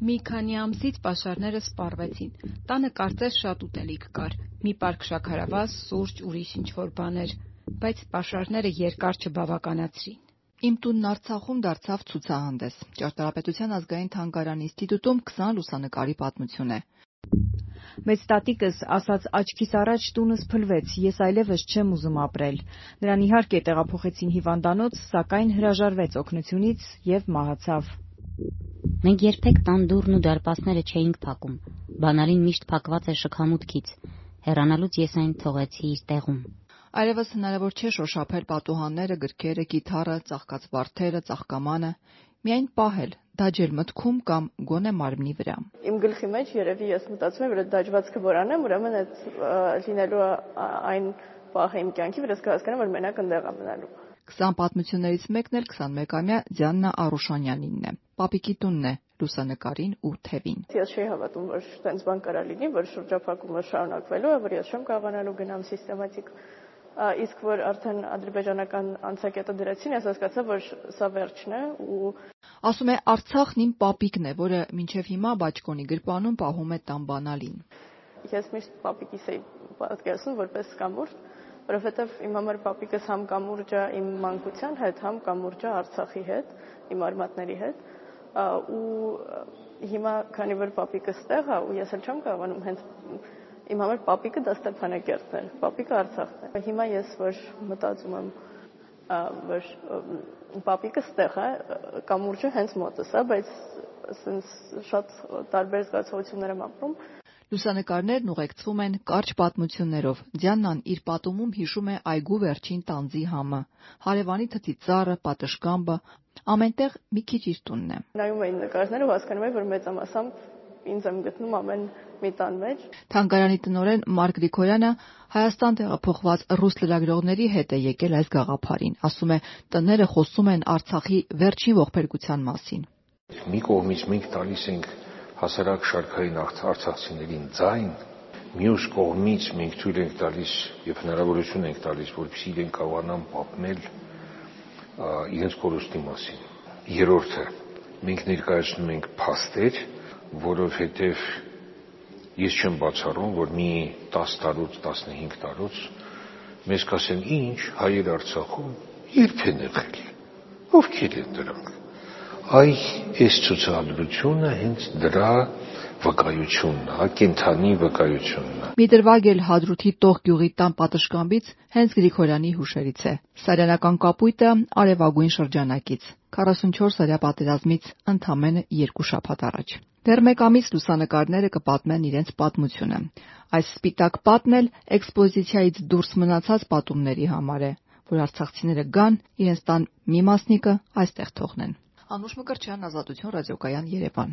Մի քանի ամսից պաշարները սպառվեցին: Տանը կարծես շատ ուտելիք կար՝ մի պարկ շաքարավազ, սուրճ, ուրիշ ինչ-որ բաներ: Բայց պաշարները երկար չբավականացրին: Իմ տունն Արցախում դարձավ ցուցահանդես: Ճարտարապետության ազգային թանգարանի ինստիտուտում 20 լուսանկարի պատմություն է: Մեծ տատիկս ասաց աչքիս առաջ տունս փլվեց, ես այլևս չեմ ուզում ապրել: Նրան իհարկե տեղափոխեցին հիվանդանոց, սակայն հրաժարվեց օգնությունից և մահացավ: Մենք երբեք տան դուռն ու դարպասները չէինք փակում: Բանալին միշտ փակված էր շքամուտքից: Հեռանալուց ես այն թողեցի իր տեղում: Այլևս հնարավոր չէ շոշափել պատուհանները, գրքերը, կիթառը, ծաղկած վարդերը, ծաղկամանը: Միայն պահել, դաջել մտքում կամ գոնե մարմնի վրա: Իմ գլխի մեջ ես մտածում եմ, որ այդ դաջվածքը որ անեմ, ուրեմն լինելու է այն պահը իմ կյանքի, որ ես կհասկանամ, որ մենակ այնտեղ եմ մնալու: 20 պատմություններից մեկն էլ 21-ամյա Դիանա Արուշանյանինն է: Պապիկի տունն է՝ լուսանկարին ու թևին: Ես չէի հավատում, որ տենց բան կարող է լինել, որ շրջափակումը շարունակվելու է, որ ես չեմ կարողանալու գնամ սիստեմատիկ: Իսկ որ արդեն ադրբեջանական անցակետը դրեցին, ես հասկացա, որ սա վերջն է: Ասում է Արցախն իմ պապիկն է, որը մինչև հիմա բաճկոնի գրպանում պահում է տան բանալին: Ես միշտ պապիկիս էի պատկերացնում որպես կամուրջ, որովհետև իմ համար պապիկս համ կամուրջ է իմ մանկության հետ, համ կամուրջ է Արցախի հետ, իմ արմատների հետ: Հիմա քանի որ պապիկս տեղ է ու ես էլ չեմ կարողանում, իմ համար պապիկը դա Ստեփանակերտն է, պապիկը Արցախն է: Հիմա ես որ մտածում եմ, որ պապիկս տեղ է, կամուրջը հենց մոտս է, բայց շատ տարբեր զգացողություններ եմ ապրում: Լուսանկարներն ուղեկցվում են կարճ պատմություններով: Դիանան իր պատումում հիշում է այգու վերջին տանձի համը, հարևանի թթի ծառը, պատշգամբը, ամեն տեղ մի քիչ իր տունն է: Նայում էի նկարները ու հասկանում էի, որ մեծամասամբ ինձ եմ գտնում ամեն մի տան մեջ: Թանգարանի տնօրեն Մարկ Գրիգորյանը Հայաստան տեղափոխված ռուս լրագրողների հետ է եկել այս գաղափարին: Ասում է՝ տները խոսում են Արցախի վերջին ողբերգության մասին: Մի կողմից մենք տալիս ենք հասարակ շարքային արցախցիներին ձայն, մյուս կողմից մենք թույլ ենք տալիս և հնարավորություն ենք տալիս, որպեսզի իրենք կարողանան պատմել իրենց կորուստի մասին: Երրորդը՝ մենք ներկայացնում ենք փաստեր, որովհետև ես չեմ բացառում, որ մի 10 տարուց, 15 տարուց մեզ կասեն՝ ի՞նչ, հայեր Արցախում ե՞րբ են եղել, ովքե՞ր են դրանք: Այ այս ցուցադրությունը հենց դրա վկայությունն է, կենդանի վկայությունն է: Մի դրվագ էլ Հադրութի Տող գյուղի տան պատշգամբից հենց Գրիգորյանի հուշերից է: Սարյանական կապույտը արևագույն շրջանակից՝ 44-օրյա պատերազմից ընդամենը երկու շաբաթ առաջ: Դեռ մեկ ամիս լուսանկարները կպատմեն իրենց պատմությունը: Այս սպիտակ պատն էլ էքսպոզիցիայից դուրս մնացած պատումների համար է, որ արցախցիները գան, իրենց տան մի մասնիկը այստեղ թողնեն: Անուշ Մկրտչյան Ազատություն ռադիոկայան Երևան: